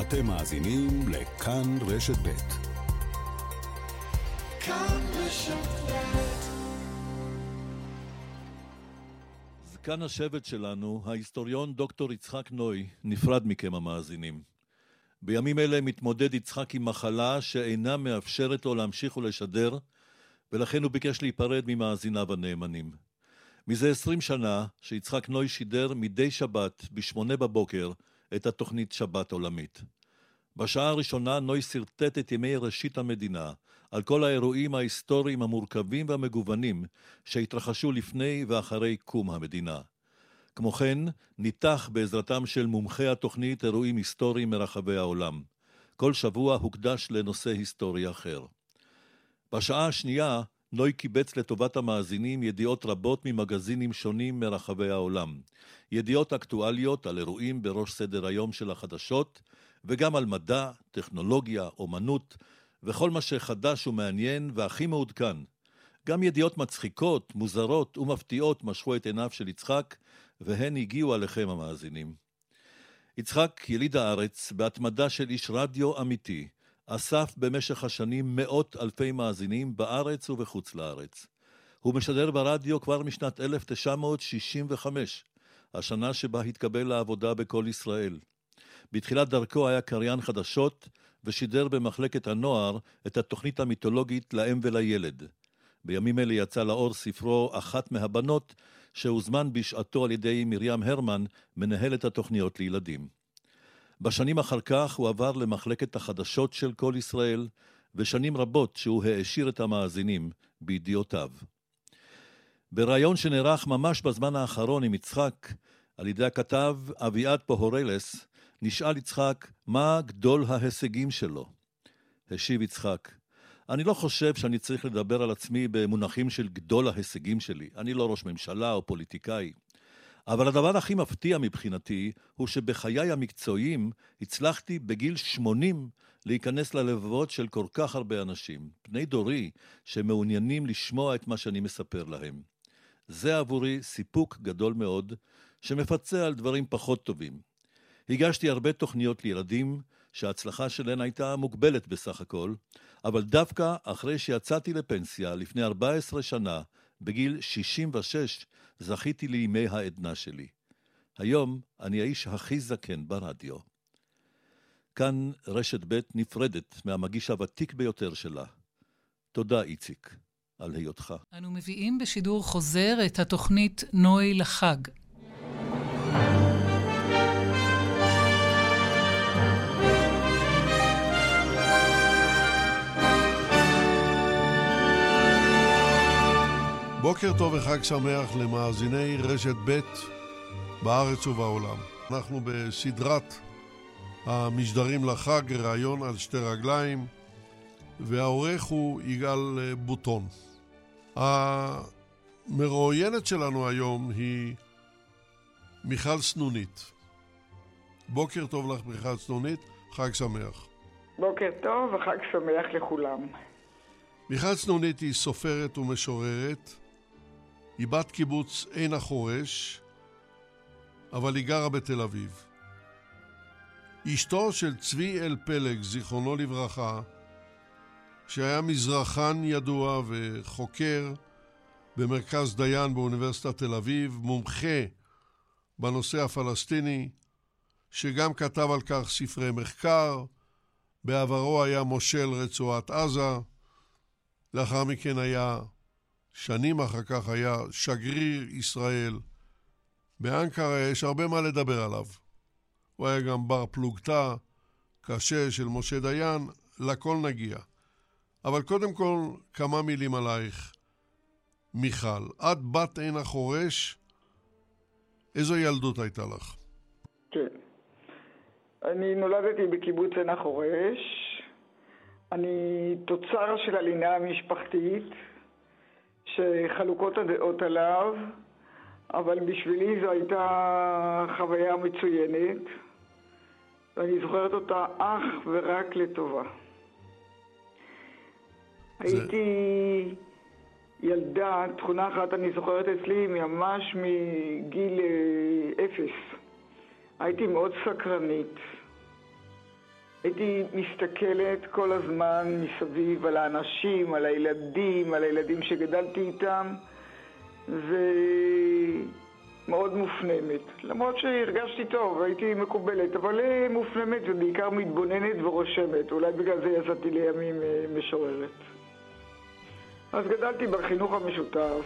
אתם מאזינים לכאן רשת ב'. כאן זקן השבט שלנו, ההיסטוריון דוקטור יצחק נוי, נפרד מכם המאזינים. בימים אלה מתמודד יצחק עם מחלה שאינה מאפשרת לו להמשיך ולשדר, ולכן הוא ביקש להיפרד ממאזיניו הנאמנים. מזה עשרים שנה שיצחק נוי שידר מדי שבת בשמונה בבוקר את התוכנית שבת עולמית. בשעה הראשונה נוי שרטט את ימי ראשית המדינה על כל האירועים ההיסטוריים המורכבים והמגוונים שהתרחשו לפני ואחרי קום המדינה. כמו כן, ניתח בעזרתם של מומחי התוכנית אירועים היסטוריים מרחבי העולם. כל שבוע הוקדש לנושא היסטורי אחר. בשעה השנייה, נוי קיבץ לטובת המאזינים ידיעות רבות ממגזינים שונים מרחבי העולם. ידיעות אקטואליות על אירועים בראש סדר היום של החדשות, וגם על מדע, טכנולוגיה, אומנות, וכל מה שחדש ומעניין והכי מעודכן. גם ידיעות מצחיקות, מוזרות ומפתיעות משכו את עיניו של יצחק, והן הגיעו עליכם המאזינים. יצחק, יליד הארץ, בהתמדה של איש רדיו אמיתי, אסף במשך השנים מאות אלפי מאזינים בארץ ובחוץ לארץ. הוא משדר ברדיו כבר משנת 1965, השנה שבה התקבל לעבודה בכל ישראל. בתחילת דרכו היה קריין חדשות, ושידר במחלקת הנוער את התוכנית המיתולוגית לאם ולילד. בימים אלה יצא לאור ספרו "אחת מהבנות", שהוזמן בשעתו על ידי מרים הרמן, מנהלת התוכניות לילדים. בשנים אחר כך הוא עבר למחלקת החדשות של כל ישראל, ושנים רבות שהוא העשיר את המאזינים בידיעותיו. בריאיון שנערך ממש בזמן האחרון עם יצחק, על ידי הכתב אביעד פוהורלס, נשאל יצחק מה גדול ההישגים שלו. השיב יצחק, אני לא חושב שאני צריך לדבר על עצמי במונחים של גדול ההישגים שלי. אני לא ראש ממשלה או פוליטיקאי. אבל הדבר הכי מפתיע מבחינתי, הוא שבחיי המקצועיים הצלחתי בגיל 80 להיכנס ללבבות של כל כך הרבה אנשים, בני דורי, שמעוניינים לשמוע את מה שאני מספר להם. זה עבורי סיפוק גדול מאוד, שמפצה על דברים פחות טובים. הגשתי הרבה תוכניות לילדים, שההצלחה שלהן הייתה מוגבלת בסך הכל, אבל דווקא אחרי שיצאתי לפנסיה לפני 14 שנה, בגיל 66, זכיתי לימי העדנה שלי. היום אני האיש הכי זקן ברדיו. כאן רשת ב' נפרדת מהמגיש הוותיק ביותר שלה. תודה, איציק, על היותך. אנו מביאים בשידור חוזר את התוכנית נוי לחג. בוקר טוב וחג שמח למאזיני רשת ב' בארץ ובעולם. אנחנו בסדרת המשדרים לחג, ראיון על שתי רגליים, והעורך הוא יגאל בוטון. המרואיינת שלנו היום היא מיכל סנונית. בוקר טוב לך, מיכל סנונית, חג שמח. בוקר טוב וחג שמח לכולם. מיכל סנונית היא סופרת ומשוררת, היא בת קיבוץ עין החורש, אבל היא גרה בתל אביב. אשתו של צבי אל פלג, זיכרונו לברכה, שהיה מזרחן ידוע וחוקר במרכז דיין באוניברסיטת תל אביב, מומחה בנושא הפלסטיני, שגם כתב על כך ספרי מחקר, בעברו היה מושל רצועת עזה, לאחר מכן היה שנים אחר כך היה שגריר ישראל באנקרה, יש הרבה מה לדבר עליו. הוא היה גם בר פלוגתא קשה של משה דיין, לכל נגיע. אבל קודם כל, כמה מילים עלייך, מיכל. את בת עין החורש, איזו ילדות הייתה לך? כן. אני נולדתי בקיבוץ עין החורש. אני תוצר של הלינה המשפחתית. שחלוקות הדעות עליו, אבל בשבילי זו הייתה חוויה מצוינת, ואני זוכרת אותה אך ורק לטובה. זה... הייתי ילדה, תכונה אחת אני זוכרת אצלי ממש מגיל אה, אפס. הייתי מאוד סקרנית. הייתי מסתכלת כל הזמן מסביב על האנשים, על הילדים, על הילדים שגדלתי איתם, ומאוד מופנמת. למרות שהרגשתי טוב, הייתי מקובלת, אבל מופנמת ובעיקר מתבוננת ורושמת. אולי בגלל זה יצאתי לימים אה, משוררת. אז גדלתי בחינוך המשותף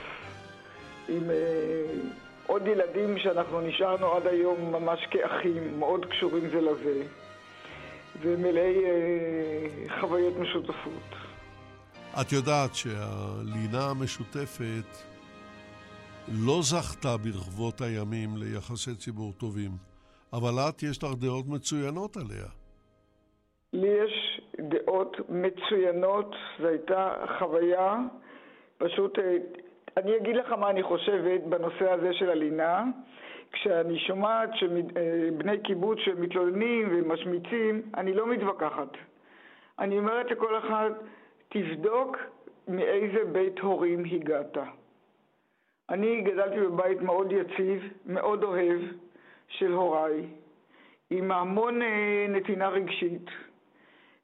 עם אה, עוד ילדים שאנחנו נשארנו עד היום ממש כאחים, מאוד קשורים זה לזה. ומלאי אה, חוויות משותפות. את יודעת שהלינה המשותפת לא זכתה ברחבות הימים ליחסי ציבור טובים, אבל את, יש לך דעות מצוינות עליה. לי יש דעות מצוינות, זו הייתה חוויה, פשוט, אה, אני אגיד לך מה אני חושבת בנושא הזה של הלינה. כשאני שומעת שבני קיבוץ שמתלוננים ומשמיצים, אני לא מתווכחת. אני אומרת לכל אחד, תבדוק מאיזה בית הורים הגעת. אני גדלתי בבית מאוד יציב, מאוד אוהב, של הוריי, עם המון אה, נתינה רגשית.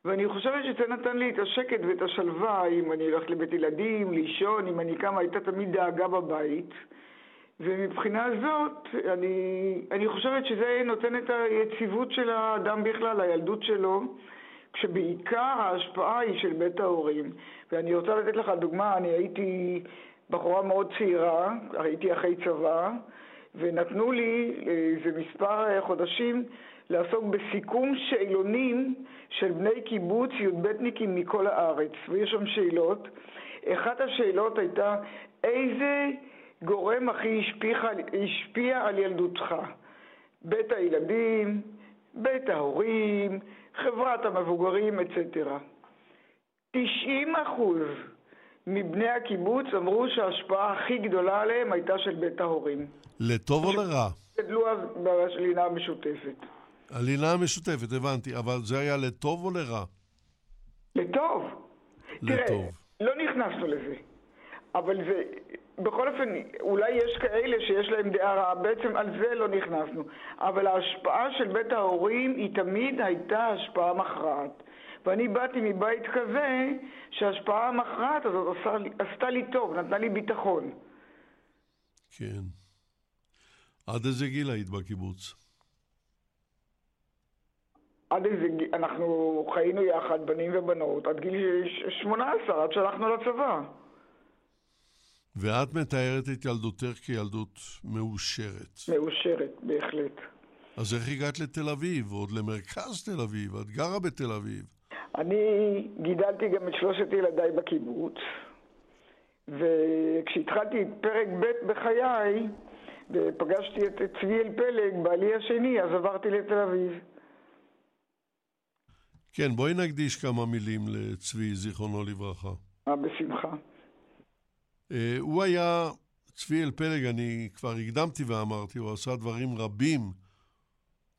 ואני חושבת שזה נתן לי את השקט ואת השלווה, אם אני הולכת לבית ילדים, לישון, אם אני קמה, הייתה תמיד דאגה בבית. ומבחינה זאת, אני, אני חושבת שזה נותן את היציבות של האדם בכלל, הילדות שלו, כשבעיקר ההשפעה היא של בית ההורים. ואני רוצה לתת לך דוגמה, אני הייתי בחורה מאוד צעירה, הייתי אחרי צבא, ונתנו לי איזה מספר חודשים לעסוק בסיכום שאלונים של בני קיבוץ י"בניקים מכל הארץ, ויש שם שאלות. אחת השאלות הייתה איזה גורם הכי השפיע, השפיע על ילדותך? בית הילדים, בית ההורים, חברת המבוגרים, אצטרה. 90 אחוז מבני הקיבוץ אמרו שההשפעה הכי גדולה עליהם הייתה של בית ההורים. לטוב או לרע? גדלו אז בלינה המשותפת. הלינה המשותפת, הבנתי, אבל זה היה לטוב או לרע? לטוב. לטוב. תראה, לא נכנסנו לזה, אבל זה, בכל אופן, אולי יש כאלה שיש להם דעה רעה, בעצם על זה לא נכנסנו. אבל ההשפעה של בית ההורים היא תמיד הייתה השפעה מכרעת. ואני באתי מבית כזה שההשפעה המכרעת הזאת עשה, עשתה לי טוב, נתנה לי ביטחון. כן. עד איזה גיל היית בקיבוץ? עד איזה גיל, אנחנו חיינו יחד, בנים ובנות, עד גיל 18, עד שהלכנו לצבא. ואת מתארת את ילדותך כילדות מאושרת. מאושרת, בהחלט. אז איך הגעת לתל אביב, ועוד למרכז תל אביב? את גרה בתל אביב. אני גידלתי גם את שלושת ילדיי בקיבוץ, וכשהתחלתי את פרק ב' בחיי, ופגשתי את צביאל פלג, בעלי השני, אז עברתי לתל אביב. כן, בואי נקדיש כמה מילים לצבי, זיכרונו לברכה. אה, בשמחה. אה, הוא היה, צבי אלפלג, אני כבר הקדמתי ואמרתי, הוא עשה דברים רבים,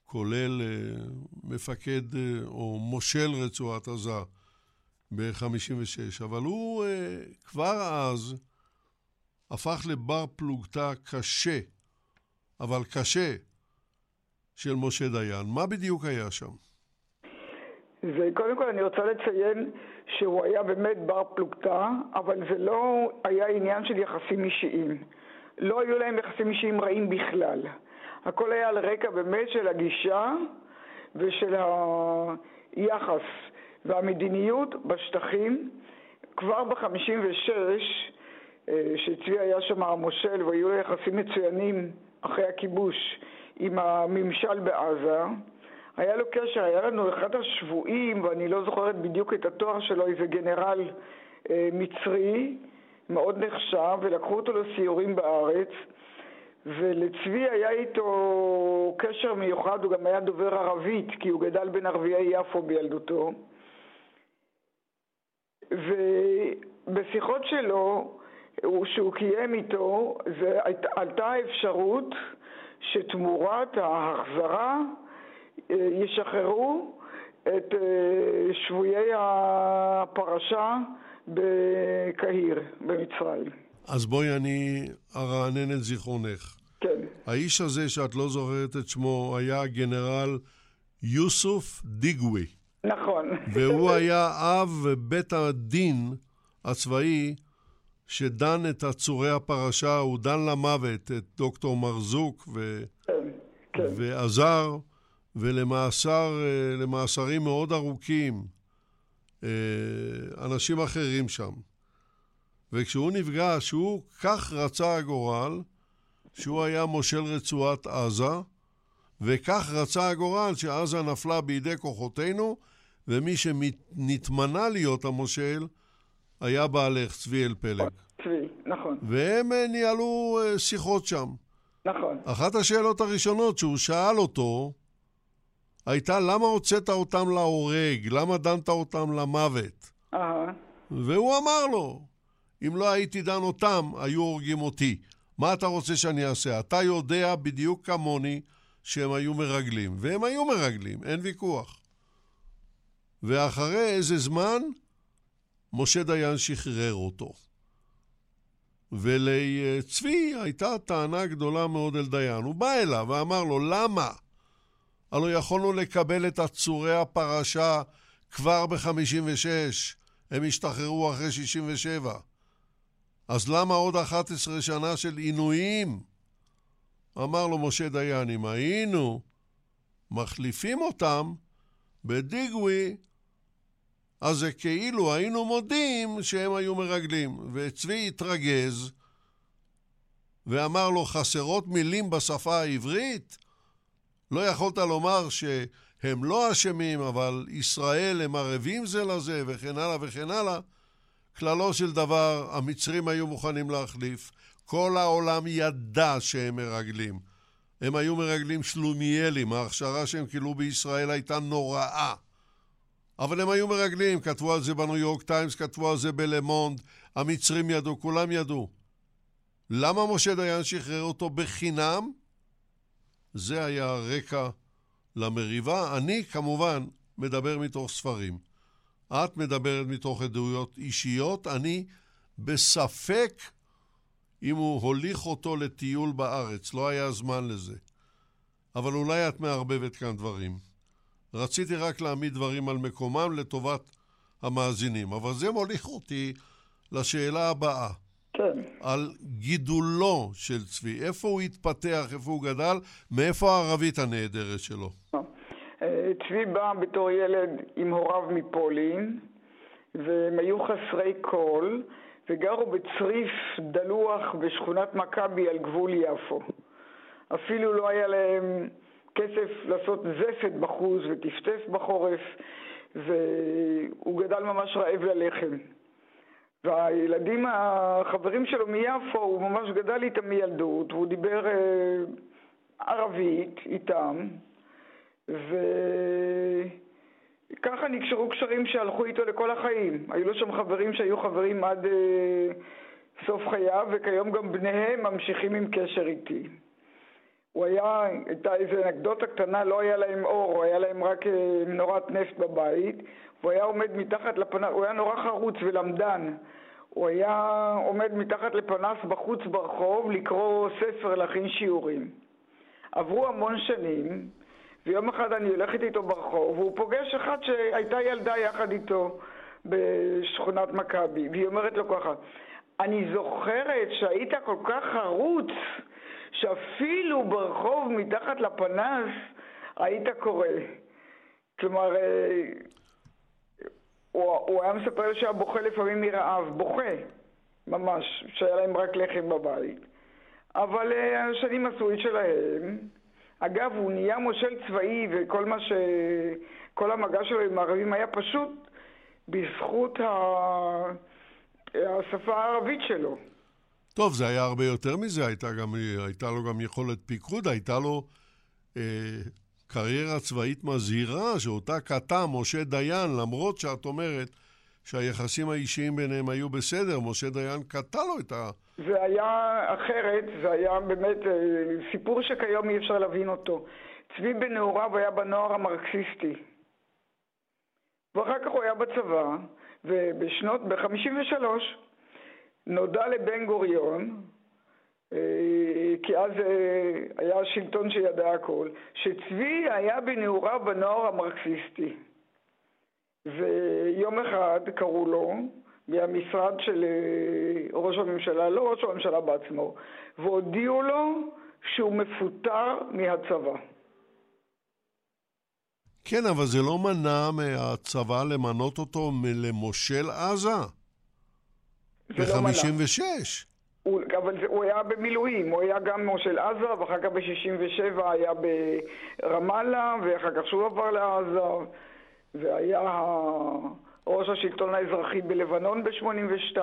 כולל אה, מפקד אה, או מושל רצועת עזה ב-56, אבל הוא כבר אז הפך לבר פלוגתא קשה, אבל קשה, של משה דיין. מה בדיוק היה שם? וקודם כל אני רוצה לציין שהוא היה באמת בר פלוגתא, אבל זה לא היה עניין של יחסים אישיים. לא היו להם יחסים אישיים רעים בכלל. הכל היה על רקע באמת של הגישה ושל היחס והמדיניות בשטחים. כבר ב-56, אה, שצבי היה שם המושל והיו לו יחסים מצוינים אחרי הכיבוש עם הממשל בעזה, היה לו קשר, היה לנו אחד השבויים, ואני לא זוכרת בדיוק את התואר שלו, איזה גנרל אה, מצרי, מאוד נחשב, ולקחו אותו לסיורים בארץ, ולצבי היה איתו קשר מיוחד, הוא גם היה דובר ערבית, כי הוא גדל בין ערביי יפו בילדותו. ובשיחות שלו, שהוא קיים איתו, זה, עלתה האפשרות שתמורת ההחזרה ישחררו את אה, שבויי הפרשה בקהיר, במצרים. אז בואי אני ארענן את זיכרונך. כן. האיש הזה שאת לא זוכרת את שמו היה הגנרל יוסוף דיגווי. נכון. והוא היה אב בית הדין הצבאי שדן את עצורי הפרשה, הוא דן למוות את דוקטור מרזוק ו... כן, כן. ועזר, ולמאסרים מאוד ארוכים, אה, אנשים אחרים שם. וכשהוא נפגש, הוא, כך רצה הגורל, שהוא היה מושל רצועת עזה, וכך רצה הגורל שעזה נפלה בידי כוחותינו, ומי שנתמנה להיות המושל היה בעלך, צבי אלפלג. צבי, נכון. והם אה, ניהלו אה, שיחות שם. נכון. אחת השאלות הראשונות שהוא שאל אותו הייתה למה הוצאת אותם להורג? למה דנת אותם למוות? והוא אמר לו, אם לא הייתי דן אותם, היו הורגים אותי. מה אתה רוצה שאני אעשה? אתה יודע בדיוק כמוני שהם היו מרגלים. והם היו מרגלים, אין ויכוח. ואחרי איזה זמן, משה דיין שחרר אותו. ולצבי הייתה טענה גדולה מאוד אל דיין. הוא בא אליו ואמר לו, למה? הלא יכולנו לקבל את עצורי הפרשה כבר ב-56, הם השתחררו אחרי 67. אז למה עוד 11 שנה של עינויים? אמר לו משה דיין, אם היינו מחליפים אותם בדיגווי, אז זה כאילו היינו מודים שהם היו מרגלים. וצבי התרגז ואמר לו, חסרות מילים בשפה העברית? לא יכולת לומר שהם לא אשמים, אבל ישראל הם ערבים זה לזה, וכן הלאה וכן הלאה. כללו של דבר, המצרים היו מוכנים להחליף. כל העולם ידע שהם מרגלים. הם היו מרגלים שלומיאלים, ההכשרה שהם קיבלו בישראל הייתה נוראה. אבל הם היו מרגלים, כתבו על זה בניו יורק טיימס, כתבו על זה בלמונד, המצרים ידעו, כולם ידעו. למה משה דיין שחרר אותו בחינם? זה היה הרקע למריבה. אני כמובן מדבר מתוך ספרים. את מדברת מתוך עדויות אישיות, אני בספק אם הוא הוליך אותו לטיול בארץ, לא היה זמן לזה. אבל אולי את מערבבת כאן דברים. רציתי רק להעמיד דברים על מקומם לטובת המאזינים, אבל זה מוליך אותי לשאלה הבאה. כן. על גידולו של צבי, איפה הוא התפתח, איפה הוא גדל, מאיפה הערבית הנהדרת שלו. אה, צבי בא בתור ילד עם הוריו מפולין, והם היו חסרי קול, וגרו בצריף דלוח בשכונת מכבי על גבול יפו. אפילו לא היה להם כסף לעשות זפת בחוץ וטפטף בחורף, והוא גדל ממש רעב ללחם. והילדים, החברים שלו מיפו, הוא ממש גדל איתם מילדות, והוא דיבר אה, ערבית איתם, וככה נקשרו קשרים שהלכו איתו לכל החיים. היו לו שם חברים שהיו חברים עד אה, סוף חייו, וכיום גם בניהם ממשיכים עם קשר איתי. הוא היה, הייתה איזו אנקדוטה קטנה, לא היה להם אור, היה להם רק אה, נורת נפט בבית, הוא היה עומד מתחת לפנס, הוא היה נורא חרוץ ולמדן. הוא היה עומד מתחת לפנס בחוץ ברחוב לקרוא ספר, להכין שיעורים. עברו המון שנים, ויום אחד אני הולכת איתו ברחוב, והוא פוגש אחת שהייתה ילדה יחד איתו בשכונת מכבי, והיא אומרת לו ככה, אני זוכרת שהיית כל כך חרוץ, שאפילו ברחוב מתחת לפנס היית קורא. כלומר, אה, הוא, הוא היה מספר שהיה בוכה לפעמים מרעב, בוכה, ממש, שהיה להם רק לחם בבית. אבל אה, השנים עשו את שלהם. אגב, הוא נהיה מושל צבאי וכל מה ש... כל המגע שלו עם הערבים היה פשוט בזכות ה... השפה הערבית שלו. טוב, זה היה הרבה יותר מזה, הייתה, גם, הייתה לו גם יכולת פיקוד, הייתה לו אה, קריירה צבאית מזהירה שאותה קטע משה דיין, למרות שאת אומרת שהיחסים האישיים ביניהם היו בסדר, משה דיין קטע לו את ה... זה היה אחרת, זה היה באמת אה, סיפור שכיום אי אפשר להבין אותו. צבי בנעוריו היה בנוער המרקסיסטי. ואחר כך הוא היה בצבא, ובשנות, ב-53 נודע לבן גוריון אה, כי אז אה, היה שלטון שידע הכל, שצבי היה בנעוריו בנוער המרקסיסטי. ויום אחד קראו לו מהמשרד של אה, ראש הממשלה, לא ראש הממשלה בעצמו, והודיעו לו שהוא מפוטר מהצבא. כן, אבל זה לא מנע מהצבא למנות אותו למושל עזה. ב-56. לא אבל זה, הוא היה במילואים, הוא היה גם מושל עזה, ואחר כך ב-67 היה ברמאללה, ואחר כך שוב עבר לעזה, והיה ראש השלטון האזרחי בלבנון ב-82.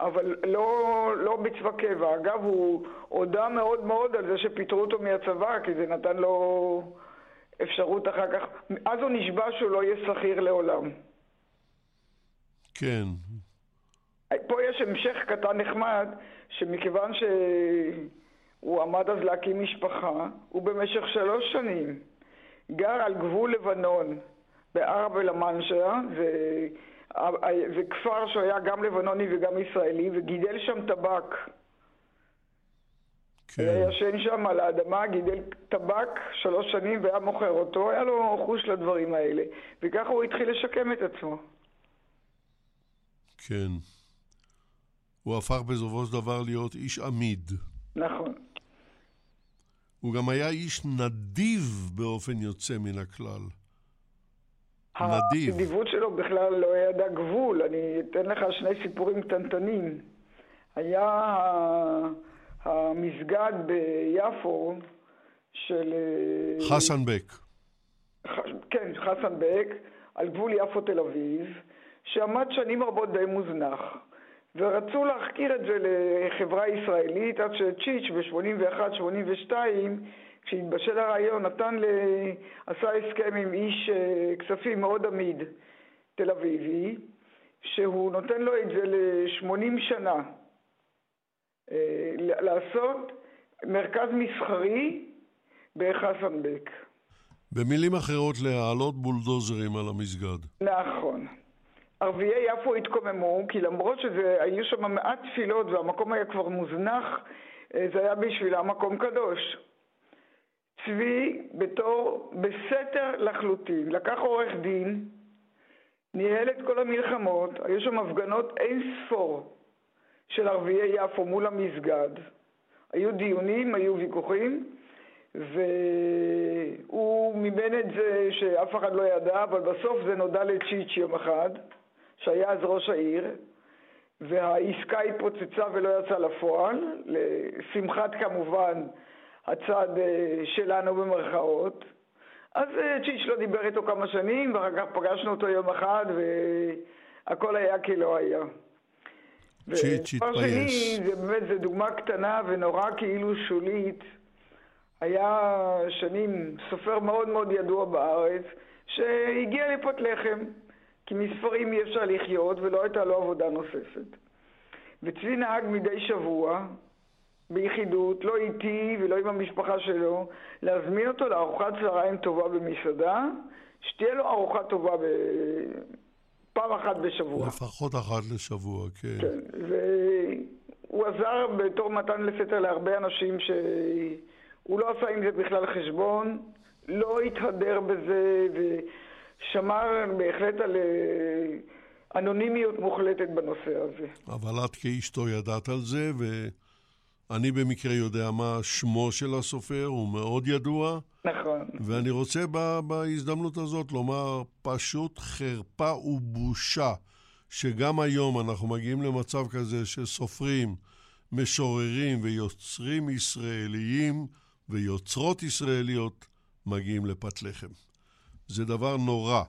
אבל לא, לא בצבא קבע. אגב, הוא הודה מאוד מאוד על זה שפיטרו אותו מהצבא, כי זה נתן לו אפשרות אחר כך. אז הוא נשבע שהוא לא יהיה שכיר לעולם. כן. פה יש המשך קטן נחמד, שמכיוון שהוא עמד אז להקים משפחה, הוא במשך שלוש שנים גר על גבול לבנון, בערב אל-מנשה, זה, זה כפר שהיה גם לבנוני וגם ישראלי, וגידל שם טבק. כן. ישן שם על האדמה, גידל טבק שלוש שנים והיה מוכר אותו, היה לו חוש לדברים האלה. וככה הוא התחיל לשקם את עצמו. כן. הוא הפך בסופו של דבר להיות איש עמיד. נכון. הוא גם היה איש נדיב באופן יוצא מן הכלל. נדיב. הנדיבות שלו בכלל לא ידע גבול. אני אתן לך שני סיפורים קטנטנים. היה המסגד ביפו של... אה, חסן בק. כן, חסן בק, על גבול יפו-תל אביב, שעמד שנים רבות די מוזנח. ורצו להחכיר את זה לחברה ישראלית עד שצ'יץ' ב-81-82 כשהתבשל הרעיון נתן ל... עשה הסכם עם איש אה, כספים מאוד עמיד תל אביבי שהוא נותן לו את זה ל-80 שנה אה, לעשות מרכז מסחרי בחסנבק. במילים אחרות, להעלות בולדוזרים על המסגד. נכון. ערביי יפו התקוממו, כי למרות שהיו שם מעט תפילות והמקום היה כבר מוזנח, אה, זה היה בשבילם מקום קדוש. צבי, בתור בסתר לחלוטין, לקח עורך דין, ניהל את כל המלחמות, היו שם הפגנות אין ספור של ערביי יפו מול המסגד. היו דיונים, היו ויכוחים, והוא מימן את זה שאף אחד לא ידע, אבל בסוף זה נודע לצ'יץ' יום אחד. שהיה אז ראש העיר, והעסקה התפוצצה ולא יצאה לפועל, לשמחת כמובן הצד אה, שלנו במרכאות. אז אה, צ'יץ' לא דיבר איתו כמה שנים, ואחר כך פגשנו אותו יום אחד, והכל היה כלא היה. צ'יץ' התפייס. שני, זה באמת, זו דוגמה קטנה ונורא כאילו שולית. היה שנים סופר מאוד מאוד ידוע בארץ, שהגיע לפות לחם. כי מספרים אי אפשר לחיות ולא הייתה לו עבודה נוספת. וצבי נהג מדי שבוע, ביחידות, לא איתי ולא עם המשפחה שלו, להזמין אותו לארוחת צהריים טובה במסעדה, שתהיה לו ארוחה טובה ב... פעם אחת בשבוע. לפחות אחת לשבוע, כן. כן, והוא עזר בתור מתן לסתר להרבה אנשים שהוא לא עשה עם זה בכלל חשבון, לא התהדר בזה. שמר בהחלט על אה, אנונימיות מוחלטת בנושא הזה. אבל את כאשתו ידעת על זה, ואני במקרה יודע מה שמו של הסופר, הוא מאוד ידוע. נכון. ואני רוצה בהזדמנות הזאת לומר פשוט חרפה ובושה שגם היום אנחנו מגיעים למצב כזה שסופרים, משוררים ויוצרים ישראליים ויוצרות ישראליות מגיעים לפת לחם. זה דבר נורא,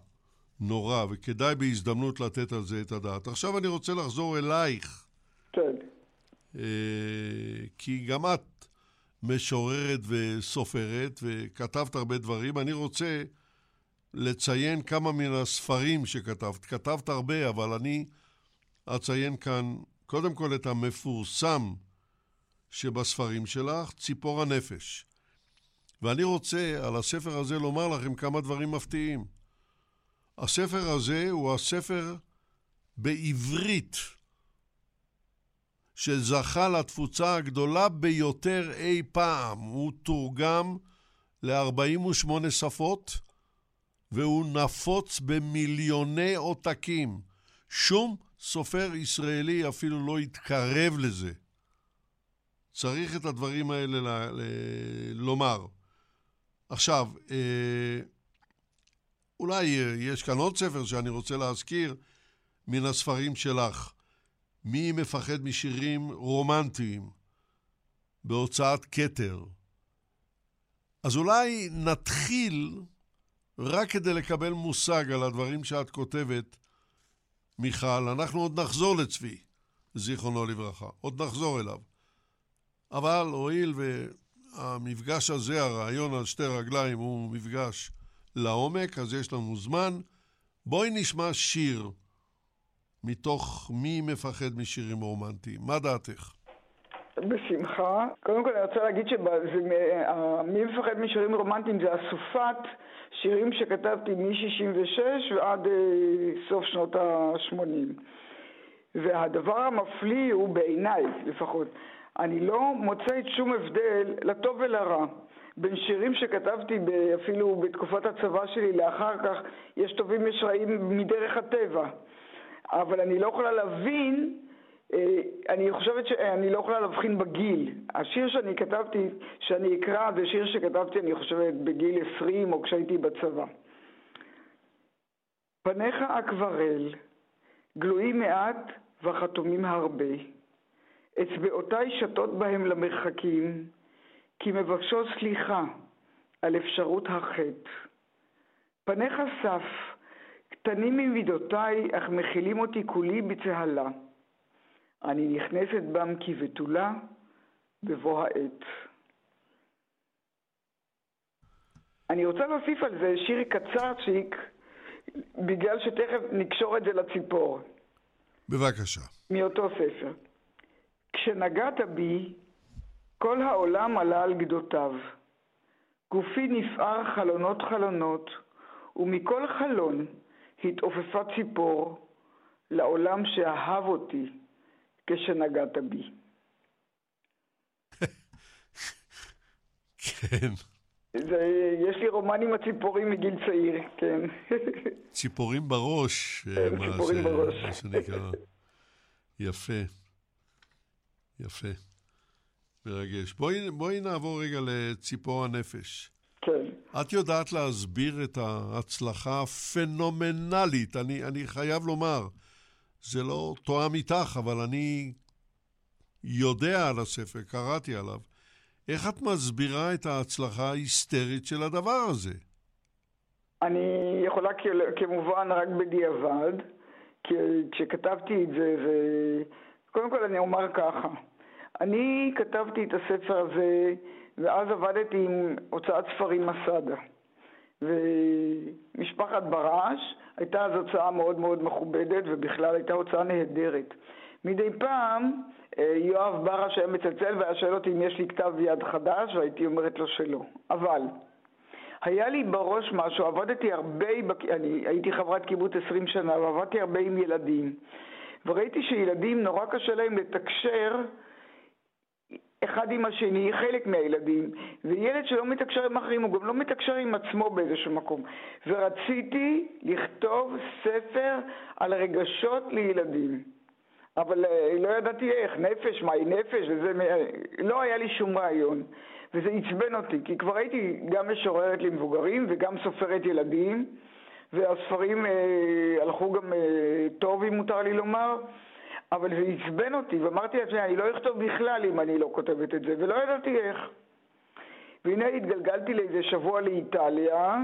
נורא, וכדאי בהזדמנות לתת על זה את הדעת. עכשיו אני רוצה לחזור אלייך. כן. אה, כי גם את משוררת וסופרת, וכתבת הרבה דברים. אני רוצה לציין כמה מן הספרים שכתבת. כתבת הרבה, אבל אני אציין כאן קודם כל את המפורסם שבספרים שלך, ציפור הנפש. ואני רוצה על הספר הזה לומר לכם כמה דברים מפתיעים. הספר הזה הוא הספר בעברית שזכה לתפוצה הגדולה ביותר אי פעם. הוא תורגם ל-48 שפות, והוא נפוץ במיליוני עותקים. שום סופר ישראלי אפילו לא יתקרב לזה. צריך את הדברים האלה ל- ל- לומר. עכשיו, אה, אולי יש כאן עוד ספר שאני רוצה להזכיר מן הספרים שלך. מי מפחד משירים רומנטיים בהוצאת כתר? אז אולי נתחיל, רק כדי לקבל מושג על הדברים שאת כותבת, מיכל, אנחנו עוד נחזור לצבי, זיכרונו לברכה, עוד נחזור אליו. אבל הואיל והמפגש הזה, הרעיון על שתי רגליים, הוא מפגש לעומק, אז יש לנו זמן. בואי נשמע שיר מתוך מי מפחד משירים רומנטיים. מה דעתך? בשמחה. קודם כל אני רוצה להגיד שמי מפחד משירים רומנטיים זה אסופת שירים שכתבתי מ-66 ועד אה, סוף שנות ה-80. והדבר המפליא הוא בעיניי לפחות, אני לא מוצאת שום הבדל לטוב ולרע. בין שירים שכתבתי אפילו בתקופת הצבא שלי לאחר כך, יש טובים יש רעים מדרך הטבע. אבל אני לא יכולה להבין, אה, אני חושבת שאני לא יכולה להבחין בגיל. השיר שאני כתבתי, שאני אקרא, זה שיר שכתבתי, אני חושבת, בגיל 20 או כשהייתי בצבא. פניך אקברל, גלויים מעט וחתומים הרבה. אצבעותיי שתות בהם למרחקים, כי מבקשות סליחה על אפשרות החטא. פניך סף, קטנים ממידותיי, אך מכילים אותי כולי בצהלה. אני נכנסת בם כבתולה בבוא העת. אני רוצה להוסיף על זה שיר קצרצ'יק, בגלל שתכף נקשור את זה לציפור. בבקשה. מאותו ספר. כשנגעת בי, כל העולם עלה על גדותיו. גופי נפער חלונות חלונות, ומכל חלון התעופפה ציפור לעולם שאהב אותי כשנגעת בי. כן. זה, יש לי רומן עם הציפורים מגיל צעיר, כן. ציפורים בראש. כן, ציפורים בראש. מה שנקרא. יפה. יפה. מרגש. בואי, בואי נעבור רגע לציפור הנפש. כן. את יודעת להסביר את ההצלחה הפנומנלית, אני, אני חייב לומר, זה לא תואם איתך, אבל אני יודע על הספר, קראתי עליו. איך את מסבירה את ההצלחה ההיסטרית של הדבר הזה? אני יכולה כמובן רק בדיעבד, כי כשכתבתי את זה, זה... קודם כל אני אומר ככה, אני כתבתי את הספר הזה ואז עבדתי עם הוצאת ספרים מסדה. ומשפחת ברש הייתה אז הוצאה מאוד מאוד מכובדת ובכלל הייתה הוצאה נהדרת. מדי פעם אה, יואב ברש היה מצלצל והיה שואל אותי אם יש לי כתב יד חדש והייתי אומרת לו שלא. אבל היה לי בראש משהו, עבדתי הרבה, אני הייתי חברת קיבוץ 20 שנה ועבדתי הרבה עם ילדים וראיתי שילדים נורא קשה להם לתקשר אחד עם השני, חלק מהילדים, וילד שלא מתקשר עם אחרים, הוא גם לא מתקשר עם עצמו באיזשהו מקום. ורציתי לכתוב ספר על רגשות לילדים. אבל אה, לא ידעתי איך, נפש, מהי נפש, וזה, לא היה לי שום רעיון. וזה עצבן אותי, כי כבר הייתי גם משוררת למבוגרים וגם סופרת ילדים, והספרים אה, הלכו גם אה, טוב, אם מותר לי לומר. אבל זה עצבן אותי, ואמרתי לעצמי, אני לא אכתוב בכלל אם אני לא כותבת את זה, ולא ידעתי איך. והנה התגלגלתי לאיזה שבוע לאיטליה,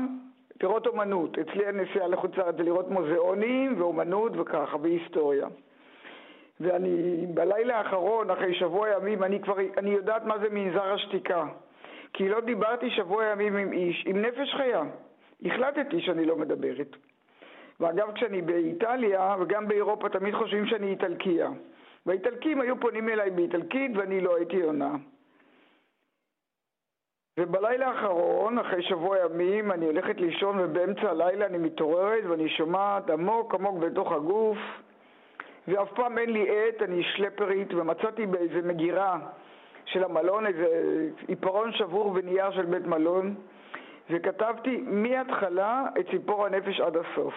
לראות אומנות. אצלי הנסיעה לחוץ לארץ זה לראות מוזיאונים ואומנות וככה, והיסטוריה. ואני בלילה האחרון, אחרי שבוע ימים, אני כבר, אני יודעת מה זה מנזר השתיקה. כי לא דיברתי שבוע ימים עם איש, עם נפש חיה. החלטתי שאני לא מדברת. ואגב, כשאני באיטליה וגם באירופה תמיד חושבים שאני איטלקיה. והאיטלקים היו פונים אליי באיטלקית ואני לא הייתי עונה. ובלילה האחרון, אחרי שבוע ימים, אני הולכת לישון ובאמצע הלילה אני מתעוררת ואני שומעת עמוק עמוק בתוך הגוף ואף פעם אין לי עט, אני שלפרית ומצאתי באיזה מגירה של המלון איזה עיפרון שבור ונייר של בית מלון וכתבתי מההתחלה את ציפור הנפש עד הסוף.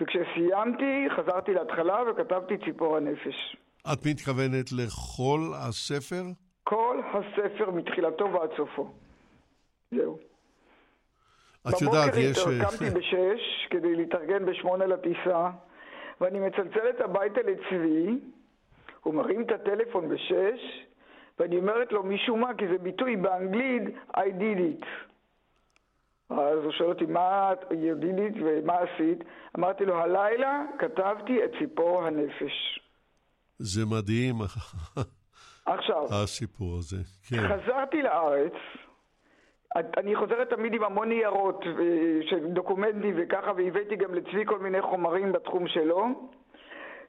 וכשסיימתי, חזרתי להתחלה וכתבתי ציפור הנפש. את מתכוונת לכל הספר? כל הספר מתחילתו ועד סופו. זהו. את יודעת, יש... בבוקר קמתי בשש כדי להתארגן בשמונה לטיסה, ואני מצלצלת הביתה לצבי, הוא מרים את הטלפון בשש, ואני אומרת לו משום מה, כי זה ביטוי באנגלית, I did it. אז הוא שואל אותי, מה את יודעת ומה עשית? אמרתי לו, הלילה כתבתי את ציפור הנפש. זה מדהים, עכשיו, הסיפור הזה. כן. חזרתי לארץ, אני חוזרת תמיד עם המון ניירות אה, של דוקומנטים וככה, והבאתי גם לצבי כל מיני חומרים בתחום שלו,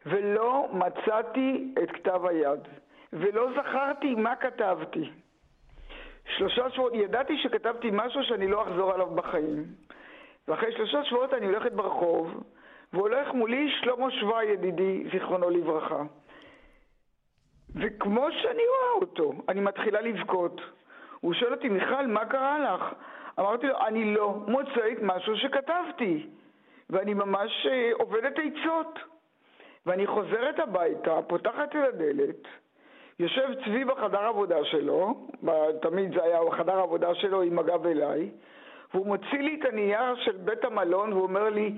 ולא מצאתי את כתב היד, ולא זכרתי מה כתבתי. שלושה שבועות, ידעתי שכתבתי משהו שאני לא אחזור עליו בחיים. ואחרי שלושה שבועות אני הולכת ברחוב, והולך מולי שלמה שווה ידידי, זיכרונו לברכה. וכמו שאני רואה אותו, אני מתחילה לבכות. הוא שואל אותי, מיכל, מה קרה לך? אמרתי לו, אני לא מוצאת משהו שכתבתי, ואני ממש אה, עובדת עצות. ואני חוזרת הביתה, פותחת את הדלת, יושב צבי בחדר עבודה שלו, תמיד זה היה חדר עבודה שלו עם הגב אליי, והוא מוציא לי את הנייר של בית המלון והוא אומר לי,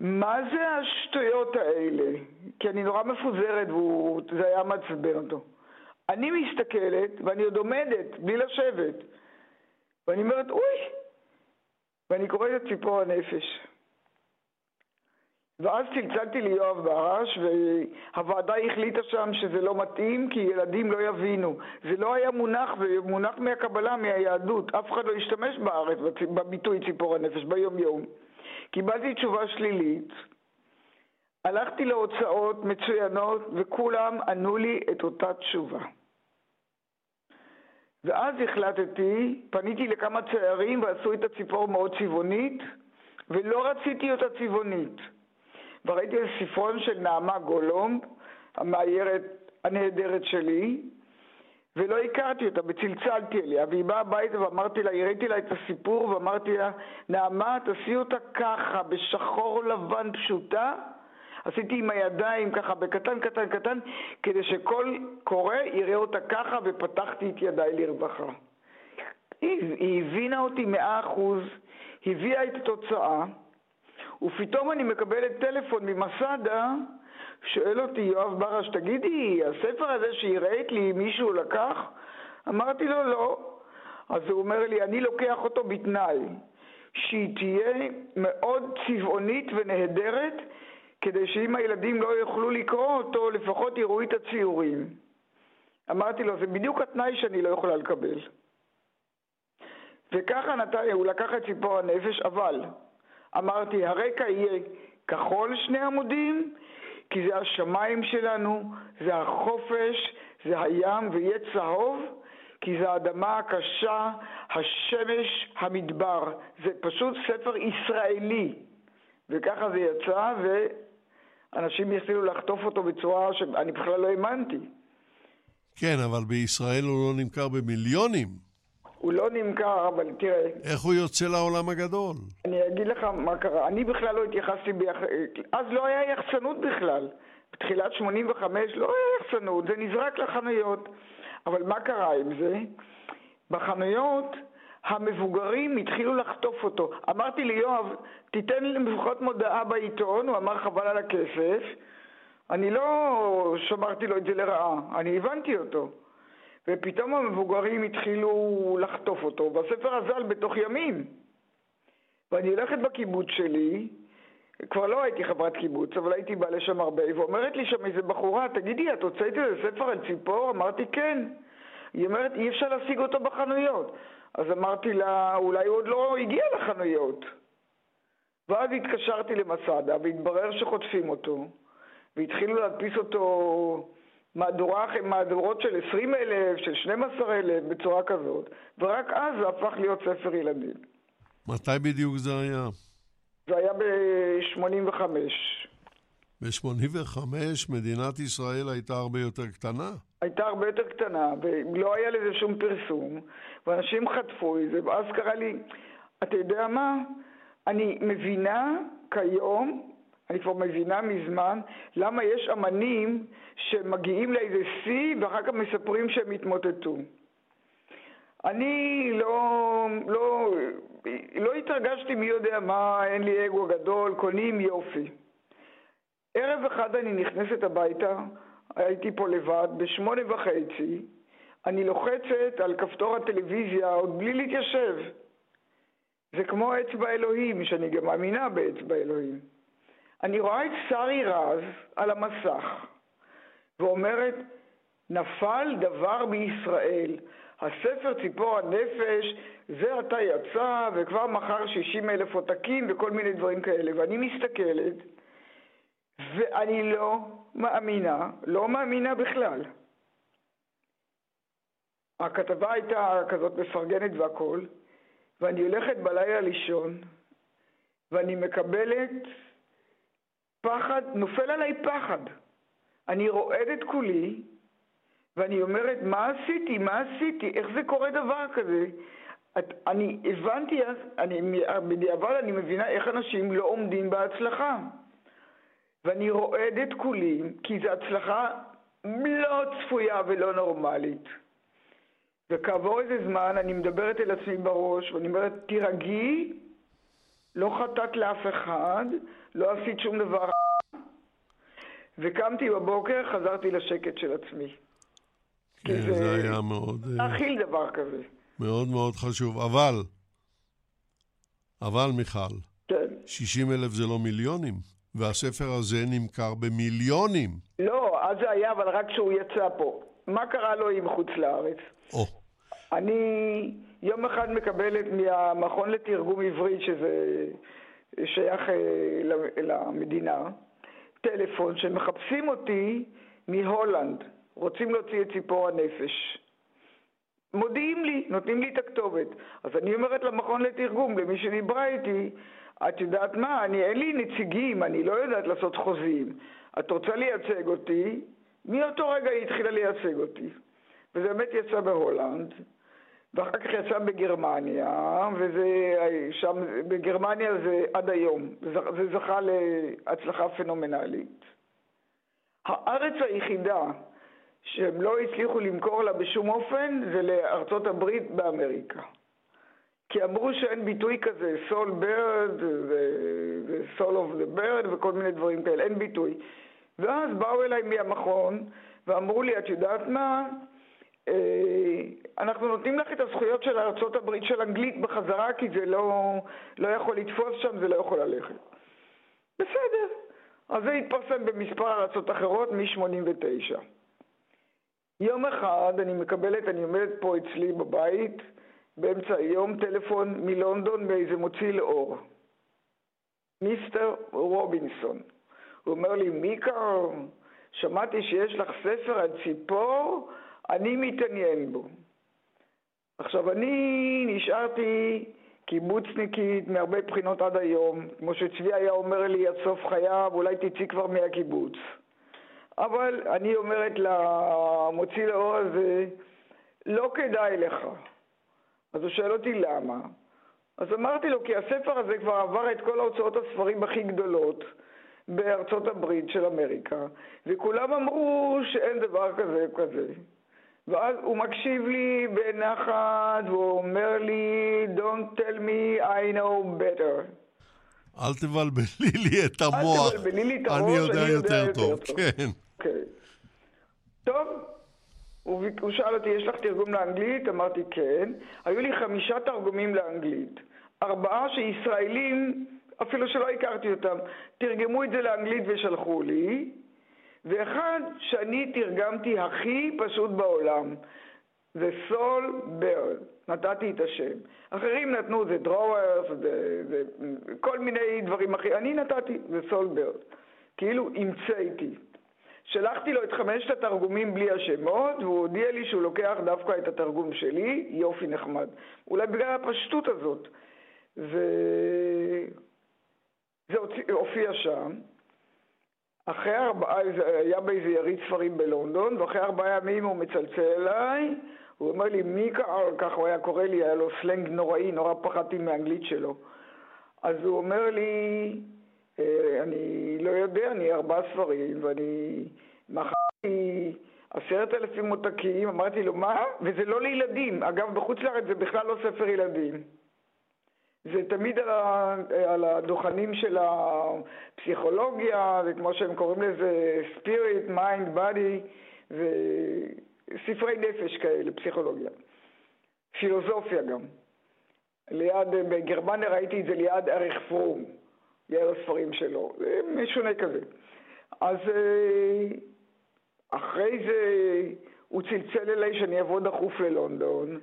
מה זה השטויות האלה? כי אני נורא מפוזרת וזה היה מעצבן אותו. אני מסתכלת ואני עוד עומדת בלי לשבת ואני אומרת, אוי! ואני קוראת את ציפור הנפש. ואז צלצלתי ליואב ברש, והוועדה החליטה שם שזה לא מתאים כי ילדים לא יבינו. זה לא היה מונח, זה מונח מהקבלה, מהיהדות. אף אחד לא השתמש בארץ בביטוי ציפור הנפש ביום-יום. קיבלתי תשובה שלילית, הלכתי להוצאות מצוינות וכולם ענו לי את אותה תשובה. ואז החלטתי, פניתי לכמה ציירים ועשו את הציפור מאוד צבעונית, ולא רציתי אותה צבעונית. וראיתי ספרון של נעמה גולומב, המאיירת הנהדרת שלי, ולא הכרתי אותה, וצלצלתי אליה, והיא באה הביתה ואמרתי לה, הראיתי לה את הסיפור ואמרתי לה, נעמה, תעשי אותה ככה, בשחור לבן פשוטה. עשיתי עם הידיים ככה, בקטן, קטן, קטן, כדי שכל קורא יראה אותה ככה, ופתחתי את ידיי לרווחה. היא, היא הבינה אותי מאה אחוז, הביאה את התוצאה, ופתאום אני מקבלת טלפון ממסדה, שואל אותי יואב ברש, תגידי, הספר הזה שהראית לי מישהו לקח? אמרתי לו לא. אז הוא אומר לי, אני לוקח אותו בתנאי שהיא תהיה מאוד צבעונית ונהדרת, כדי שאם הילדים לא יוכלו לקרוא אותו, לפחות יראו את הציורים. אמרתי לו, זה בדיוק התנאי שאני לא יכולה לקבל. וככה נתן, הוא לקח את ציפור הנפש, אבל אמרתי, הרקע יהיה כחול שני עמודים, כי זה השמיים שלנו, זה החופש, זה הים, ויהיה צהוב, כי זה האדמה הקשה, השמש, המדבר. זה פשוט ספר ישראלי. וככה זה יצא, ואנשים יצאו לחטוף אותו בצורה שאני בכלל לא האמנתי. כן, אבל בישראל הוא לא נמכר במיליונים. הוא לא נמכר, אבל תראה... איך הוא יוצא לעולם הגדול? אני אגיד לך מה קרה. אני בכלל לא התייחסתי ביח... אז לא היה יחצנות בכלל. בתחילת 85 לא היה יחצנות, זה נזרק לחנויות. אבל מה קרה עם זה? בחנויות המבוגרים התחילו לחטוף אותו. אמרתי ליואב, תיתן לי לפחות מודעה בעיתון, הוא אמר חבל על הכסף. אני לא שמרתי לו את זה לרעה, אני הבנתי אותו. ופתאום המבוגרים התחילו לחטוף אותו, והספר אזל בתוך ימים. ואני הולכת בקיבוץ שלי, כבר לא הייתי חברת קיבוץ, אבל הייתי בא לשם הרבה, ואומרת לי שם איזה בחורה, תגידי, את הוצאת איזה ספר על ציפור? אמרתי, כן. היא אומרת, אי אפשר להשיג אותו בחנויות. אז אמרתי לה, אולי הוא עוד לא הגיע לחנויות. ואז התקשרתי למסעדה, והתברר שחוטפים אותו, והתחילו להדפיס אותו מהדורה, מהדורות של 20 אלף, של 12 אלף, בצורה כזאת, ורק אז זה הפך להיות ספר ילדים. מתי בדיוק זה היה? זה היה ב-85. ב-85 מדינת ישראל הייתה הרבה יותר קטנה? הייתה הרבה יותר קטנה, ולא היה לזה שום פרסום, ואנשים חטפו את זה, ואז קרה לי, אתה יודע מה? אני מבינה כיום, אני כבר מבינה מזמן, למה יש אמנים שמגיעים לאיזה שיא ואחר כך מספרים שהם התמוטטו. אני לא, לא, לא התרגשתי מי יודע מה, אין לי אגו גדול, קונים יופי. ערב אחד אני נכנסת הביתה, הייתי פה לבד, בשמונה וחצי, אני לוחצת על כפתור הטלוויזיה עוד בלי להתיישב. זה כמו אצבע אלוהים, שאני גם מאמינה באצבע אלוהים. אני רואה את שרי רז על המסך, ואומרת, נפל דבר בישראל. הספר ציפור הנפש, זה עתה יצא, וכבר מכר 60 אלף עותקים וכל מיני דברים כאלה. ואני מסתכלת, ואני לא מאמינה, לא מאמינה בכלל. הכתבה הייתה כזאת מפרגנת והכול, ואני הולכת בלילה לישון, ואני מקבלת פחד, נופל עליי פחד. אני רועדת כולי, ואני אומרת, מה עשיתי? מה עשיתי? איך זה קורה דבר כזה? את, אני הבנתי אז, אני, בדיעבד אני מבינה איך אנשים לא עומדים בהצלחה. ואני רועדת כולי, כי זו הצלחה לא צפויה ולא נורמלית. וכעבור איזה זמן אני מדברת אל עצמי בראש, ואני אומרת, תירגעי, לא חטאת לאף אחד, לא עשית שום דבר. וקמתי בבוקר, חזרתי לשקט של עצמי. כן, זה, זה היה מאוד... אה, להכיל דבר כזה. מאוד מאוד חשוב. אבל, אבל מיכל, כן. 60 אלף זה לא מיליונים, והספר הזה נמכר במיליונים. לא, אז זה היה, אבל רק כשהוא יצא פה. מה קרה לו עם חוץ לארץ? או. אני יום אחד מקבלת מהמכון לתרגום עברית, שזה שייך אה, למדינה, טלפון שמחפשים אותי מהולנד. רוצים להוציא את ציפור הנפש. מודיעים לי, נותנים לי את הכתובת. אז אני אומרת למכון לתרגום, למי שדיברה איתי, את יודעת מה, אני, אין לי נציגים, אני לא יודעת לעשות חוזים. את רוצה לייצג אותי? מאותו רגע היא התחילה לייצג אותי. וזה באמת יצא בהולנד, ואחר כך יצא בגרמניה, וזה שם, בגרמניה זה עד היום, זה זכה להצלחה פנומנלית. הארץ היחידה שהם לא הצליחו למכור לה בשום אופן זה לארצות הברית באמריקה. כי אמרו שאין ביטוי כזה, soul bread ו soul of the bread וכל מיני דברים כאלה, אין ביטוי. ואז באו אליי מהמכון ואמרו לי, את יודעת מה, אנחנו נותנים לך את הזכויות של הברית של אנגלית בחזרה כי זה לא, לא יכול לתפוס שם, זה לא יכול ללכת. בסדר. אז זה התפרסם במספר ארצות אחרות מ-89. יום אחד אני מקבלת, אני עומדת פה אצלי בבית, באמצע היום, טלפון מלונדון מאיזה מוציא לאור. מיסטר רובינסון. הוא אומר לי, מיקה, שמעתי שיש לך ספר על ציפור, אני מתעניין בו. עכשיו, אני נשארתי קיבוצניקית מהרבה בחינות עד היום, כמו שצבי היה אומר לי עד סוף חייו, אולי תצאי כבר מהקיבוץ. אבל אני אומרת למוציא לאור הזה, לא כדאי לך. אז הוא שואל אותי למה. אז אמרתי לו, כי הספר הזה כבר עבר את כל ההוצאות הספרים הכי גדולות בארצות הברית של אמריקה, וכולם אמרו שאין דבר כזה וכזה. ואז הוא מקשיב לי בנחת, והוא אומר לי, Don't tell me I know better. אל תבלבלי לי את המוח. אל תבלבלי לי את הראש, אני יודע יותר טוב. כן. כן. טוב, הוא שאל אותי, יש לך תרגום לאנגלית? אמרתי כן. היו לי חמישה תרגומים לאנגלית. ארבעה שישראלים, אפילו שלא הכרתי אותם, תרגמו את זה לאנגלית ושלחו לי, ואחד שאני תרגמתי הכי פשוט בעולם, זה סול ברד, נתתי את השם. אחרים נתנו זה דרוורס, זה, זה כל מיני דברים אחרים, אני נתתי, זה סול ברד. כאילו המצאתי. שלחתי לו את חמשת התרגומים בלי השמות, והוא הודיע לי שהוא לוקח דווקא את התרגום שלי, יופי נחמד. אולי בגלל הפשטות הזאת. וזה הופיע שם. אחרי ארבעה, היה באיזה יריד ספרים בלונדון, ואחרי ארבעה ימים הוא מצלצל אליי, הוא אומר לי, מי ככה הוא היה קורא לי, היה לו סלנג נוראי, נורא פחדתי מהאנגלית שלו. אז הוא אומר לי, אה, אני לא יודע, אני ארבעה ספרים, ואני מכרתי עשרת אלפים עותקים, אמרתי לו, מה? וזה לא לילדים. אגב, בחוץ לארץ זה בכלל לא ספר ילדים. זה תמיד על, ה, על הדוכנים של הפסיכולוגיה, וכמו שהם קוראים לזה spirit, mind, body, וספרי נפש כאלה, פסיכולוגיה. פילוסופיה גם. ליד, בגרמניה ראיתי את זה ליד אריך פרום, ליד הספרים שלו, זה משונה כזה. אז אה, אחרי זה הוא צלצל אליי שאני אבוא דחוף ללונדון,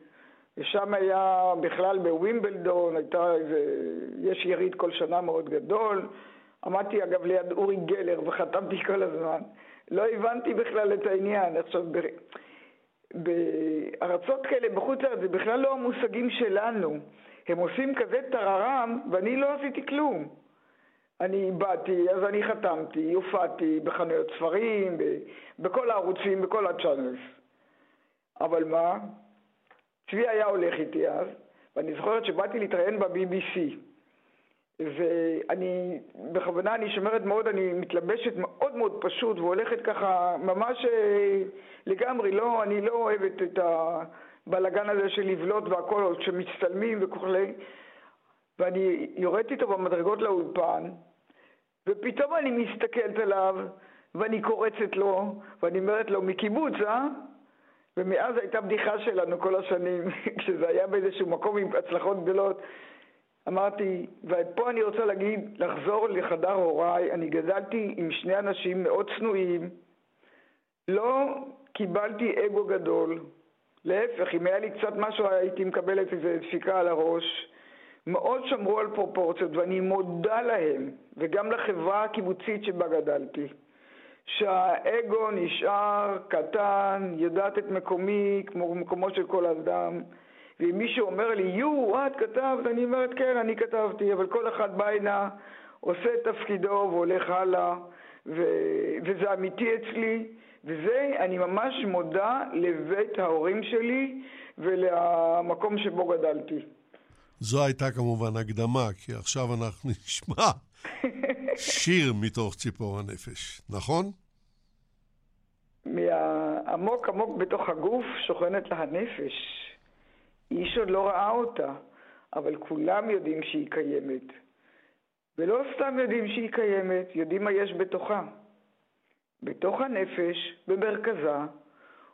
ושם היה בכלל בווימבלדון, הייתה איזה, יש יריד כל שנה מאוד גדול. עמדתי אגב ליד אורי גלר וחתמתי כל הזמן. לא הבנתי בכלל את העניין. עכשיו, ב... בארצות כאלה בחוץ לארץ זה בכלל לא המושגים שלנו. הם עושים כזה טררם ואני לא עשיתי כלום. אני באתי, אז אני חתמתי, הופעתי בחנויות ספרים, בכל הערוצים, בכל הצ'אנלס. אבל מה? צבי היה הולך איתי אז, ואני זוכרת שבאתי להתראיין ב-BBC. ואני, בכוונה אני שומרת מאוד, אני מתלבשת מאוד מאוד פשוט והולכת ככה ממש אה, לגמרי, לא, אני לא אוהבת את הבלגן הזה של לבלוט והכל, שמצטלמים וכולי. ואני יורדת איתו במדרגות לאולפן, ופתאום אני מסתכלת עליו, ואני קורצת לו, ואני אומרת לו, מקיבוץ, אה? ומאז הייתה בדיחה שלנו כל השנים, כשזה היה באיזשהו מקום עם הצלחות גדולות. אמרתי, ופה אני רוצה להגיד, לחזור לחדר הוריי, אני גדלתי עם שני אנשים מאוד צנועים, לא קיבלתי אגו גדול, להפך, אם היה לי קצת משהו הייתי מקבלת איזו דפיקה על הראש. מאוד שמרו על פרופורציות ואני מודה להם, וגם לחברה הקיבוצית שבה גדלתי. שהאגו נשאר קטן, יודעת את מקומי כמו מקומו של כל אדם. ואם מישהו אומר לי, יו, את כתבת, אני אומרת, כן, אני כתבתי, אבל כל אחד בא הנה, עושה את תפקידו והולך הלאה, ו... וזה אמיתי אצלי, וזה, אני ממש מודה לבית ההורים שלי ולמקום שבו גדלתי. זו הייתה כמובן הקדמה, כי עכשיו אנחנו נשמע שיר מתוך ציפור הנפש, נכון? מהעמוק עמוק בתוך הגוף שוכנת לה הנפש. איש עוד לא ראה אותה, אבל כולם יודעים שהיא קיימת. ולא סתם יודעים שהיא קיימת, יודעים מה יש בתוכה. בתוך הנפש, במרכזה,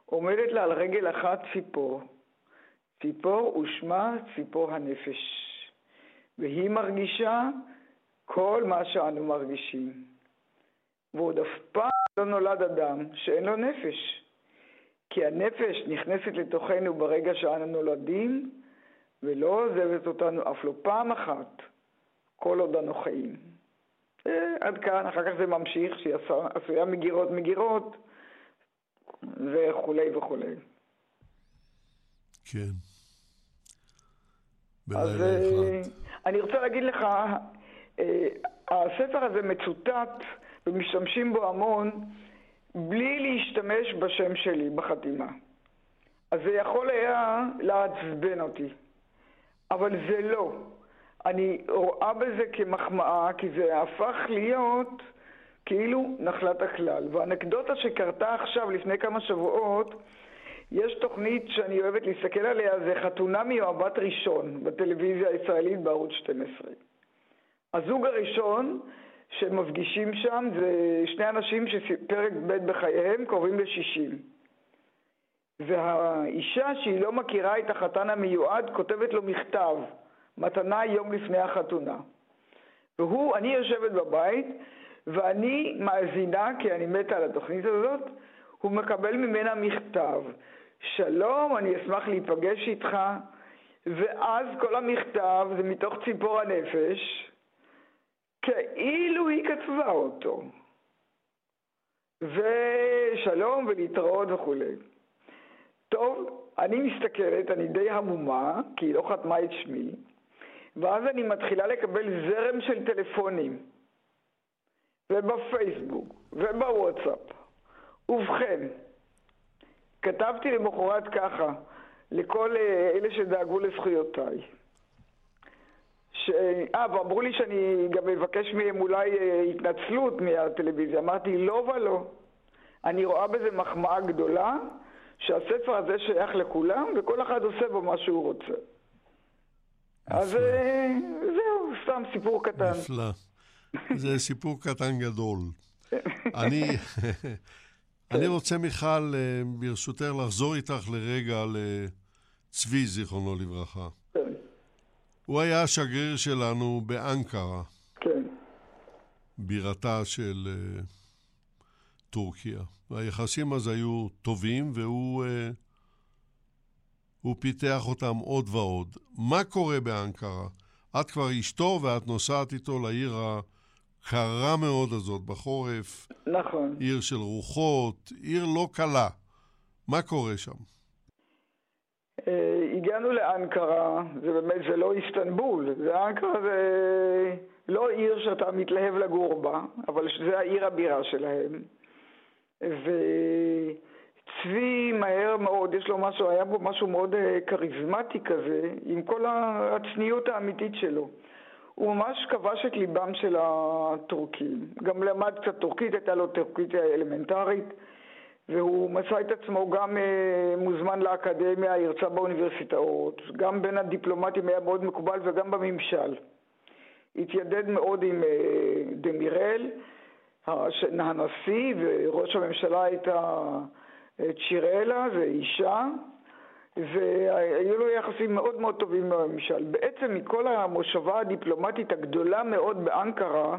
עומדת לה על רגל אחת ציפור. ציפור ושמה ציפור הנפש. והיא מרגישה כל מה שאנו מרגישים. ועוד אף פעם לא נולד אדם שאין לו נפש. כי הנפש נכנסת לתוכנו ברגע שאנו נולדים, ולא עוזבת אותנו אף לא פעם אחת, כל עוד אנו חיים. אה, עד כאן, אחר כך זה ממשיך, שהיא עשויה מגירות מגירות, וכולי וכולי. כן. אז אה, אני רוצה להגיד לך, הספר הזה מצוטט ומשתמשים בו המון בלי להשתמש בשם שלי בחתימה. אז זה יכול היה לעצבן אותי, אבל זה לא. אני רואה בזה כמחמאה, כי זה הפך להיות כאילו נחלת הכלל. והאנקדוטה שקרתה עכשיו, לפני כמה שבועות, יש תוכנית שאני אוהבת להסתכל עליה, זה חתונה מיואבת ראשון בטלוויזיה הישראלית בערוץ 12. הזוג הראשון שמפגישים שם זה שני אנשים שפרק ב' בחייהם קרובים ל-60. והאישה שהיא לא מכירה את החתן המיועד כותבת לו מכתב, מתנה יום לפני החתונה. והוא, אני יושבת בבית ואני מאזינה, כי אני מתה על התוכנית הזאת, הוא מקבל ממנה מכתב. שלום, אני אשמח להיפגש איתך, ואז כל המכתב זה מתוך ציפור הנפש, כאילו היא כתבה אותו. ושלום ולהתראות וכולי. טוב, אני מסתכלת, אני די המומה, כי היא לא חתמה את שמי, ואז אני מתחילה לקבל זרם של טלפונים, ובפייסבוק, ובוואטסאפ. ובכן, כתבתי למחרת ככה, לכל אה, אלה שדאגו לזכויותיי. אה, ואמרו לי שאני גם אבקש מהם אולי אה, התנצלות מהטלוויזיה. אמרתי, לא ולא. אני רואה בזה מחמאה גדולה, שהספר הזה שייך לכולם, וכל אחד עושה בו מה שהוא רוצה. אז אה, זהו, סתם סיפור קטן. נפלא. זה סיפור קטן גדול. אני, אני רוצה, מיכל, אה, ברשותך, לחזור איתך לרגע לצבי, זיכרונו לברכה. הוא היה השגריר שלנו באנקרה, כן, בירתה של אה, טורקיה. והיחסים אז היו טובים, והוא הוא פיתח אותם עוד ועוד. מה קורה באנקרה? את כבר אשתו ואת נוסעת איתו לעיר הקרה מאוד הזאת בחורף, נכון. עיר של רוחות, עיר לא קלה. מה קורה שם? אה, הגענו לאנקרה, זה באמת, זה לא איסטנבול, זה אנקרה זה לא עיר שאתה מתלהב לגור בה, אבל זה העיר הבירה שלהם. וצבי מהר מאוד, יש לו משהו, היה בו משהו מאוד אה, כריזמטי כזה, עם כל הצניעות האמיתית שלו. הוא ממש כבש את ליבם של הטורקים. גם למד קצת טורקית, הייתה לו טורקית אלמנטרית. והוא מצא את עצמו גם אה, מוזמן לאקדמיה, הרצה באוניברסיטאות, גם בין הדיפלומטים היה מאוד מקובל וגם בממשל. התיידד מאוד עם אה, דמירל, הנשיא, וראש הממשלה הייתה אה, צ'ירלה, זה אישה, והיו לו יחסים מאוד מאוד טובים עם הממשל. בעצם מכל המושבה הדיפלומטית הגדולה מאוד באנקרה,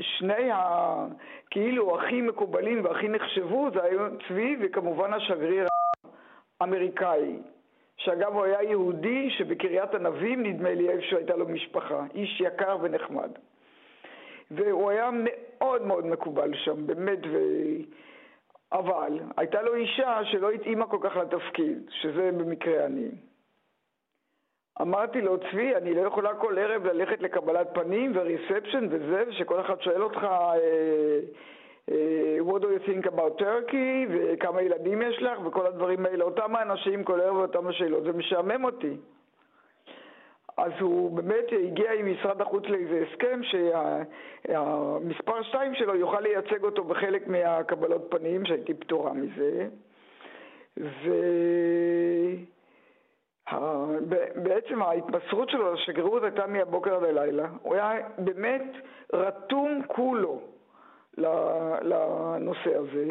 שני ה... כאילו הכי מקובלים והכי נחשבו זה היו צבי וכמובן השגריר האמריקאי שאגב הוא היה יהודי שבקריית ענבים נדמה לי איפה שהייתה לו משפחה איש יקר ונחמד. והוא היה מאוד מאוד מקובל שם באמת ו... אבל הייתה לו אישה שלא התאימה כל כך לתפקיד שזה במקרה אני אמרתי לו, צבי, אני לא יכולה כל ערב ללכת לקבלת פנים וריספשן וזה, ושכל אחד שואל אותך, אה, אה, what do you think about Turkey, וכמה ילדים יש לך, וכל הדברים האלה. אותם האנשים כל ערב ואותם השאלות, זה משעמם אותי. אז הוא באמת הגיע עם משרד החוץ לאיזה הסכם שהמספר שתיים שלו יוכל לייצג אותו בחלק מהקבלות פנים, שהייתי פטורה מזה. ו... בעצם ההתמסרות שלו לשגרירות הייתה מהבוקר עד הלילה. הוא היה באמת רתום כולו לנושא הזה.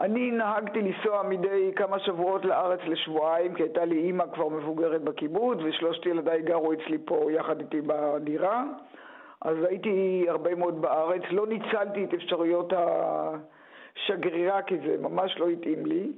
אני נהגתי לנסוע מדי כמה שבועות לארץ לשבועיים, כי הייתה לי אימא כבר מבוגרת בקיבוץ, ושלושת ילדיי גרו אצלי פה יחד איתי בדירה. אז הייתי הרבה מאוד בארץ, לא ניצלתי את אפשרויות השגרירה, כי זה ממש לא התאים לי.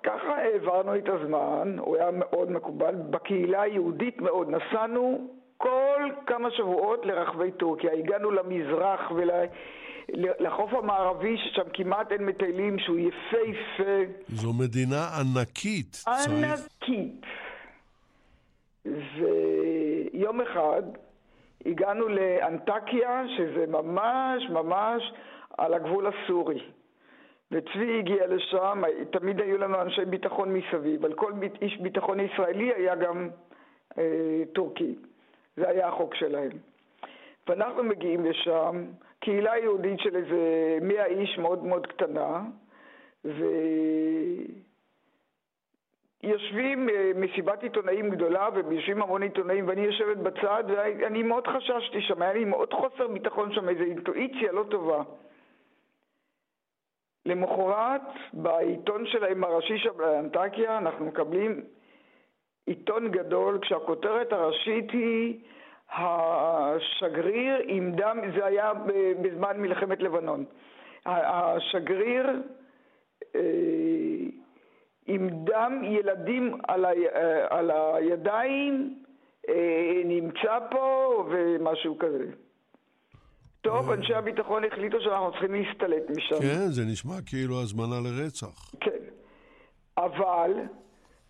וככה העברנו את הזמן, הוא היה מאוד מקובל, בקהילה היהודית מאוד. נסענו כל כמה שבועות לרחבי טורקיה, הגענו למזרח ולחוף המערבי, ששם כמעט אין מטיילים, שהוא יפהפה. זו מדינה ענקית. ענקית. ויום אחד הגענו לאנטקיה, שזה ממש ממש על הגבול הסורי. וצבי הגיע לשם, תמיד היו לנו אנשי ביטחון מסביב, על כל איש ביטחון ישראלי היה גם אה, טורקי. זה היה החוק שלהם. ואנחנו מגיעים לשם, קהילה יהודית של איזה מאה איש מאוד מאוד קטנה, ו... יושבים אה, מסיבת עיתונאים גדולה ויושבים המון עיתונאים ואני יושבת בצד ואני מאוד חששתי שם, היה לי מאוד חוסר ביטחון שם, איזו אינטואיציה לא טובה. למחרת, בעיתון שלהם הראשי שם באנטקיה, אנחנו מקבלים עיתון גדול כשהכותרת הראשית היא השגריר עם דם, זה היה בזמן מלחמת לבנון. השגריר אה, עם דם ילדים על, ה, אה, על הידיים אה, נמצא פה ומשהו כזה. טוב, אנשי הביטחון החליטו שאנחנו צריכים להסתלק משם. כן, זה נשמע כאילו הזמנה לרצח. כן. אבל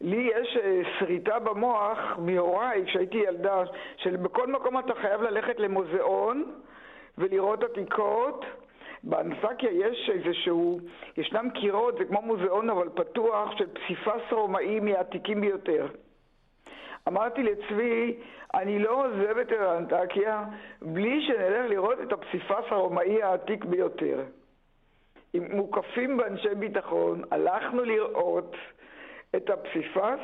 לי יש אה, שריטה במוח מהוריי כשהייתי ילדה, שבכל מקום אתה חייב ללכת למוזיאון ולראות עתיקות באנסקיה יש איזשהו, ישנם קירות, זה כמו מוזיאון אבל פתוח, של פסיפס רומאי מהעתיקים ביותר. אמרתי לצבי, אני לא עוזב את האנטקיה בלי שנלך לראות את הפסיפס הרומאי העתיק ביותר. עם מוקפים באנשי ביטחון, הלכנו לראות את הפסיפס,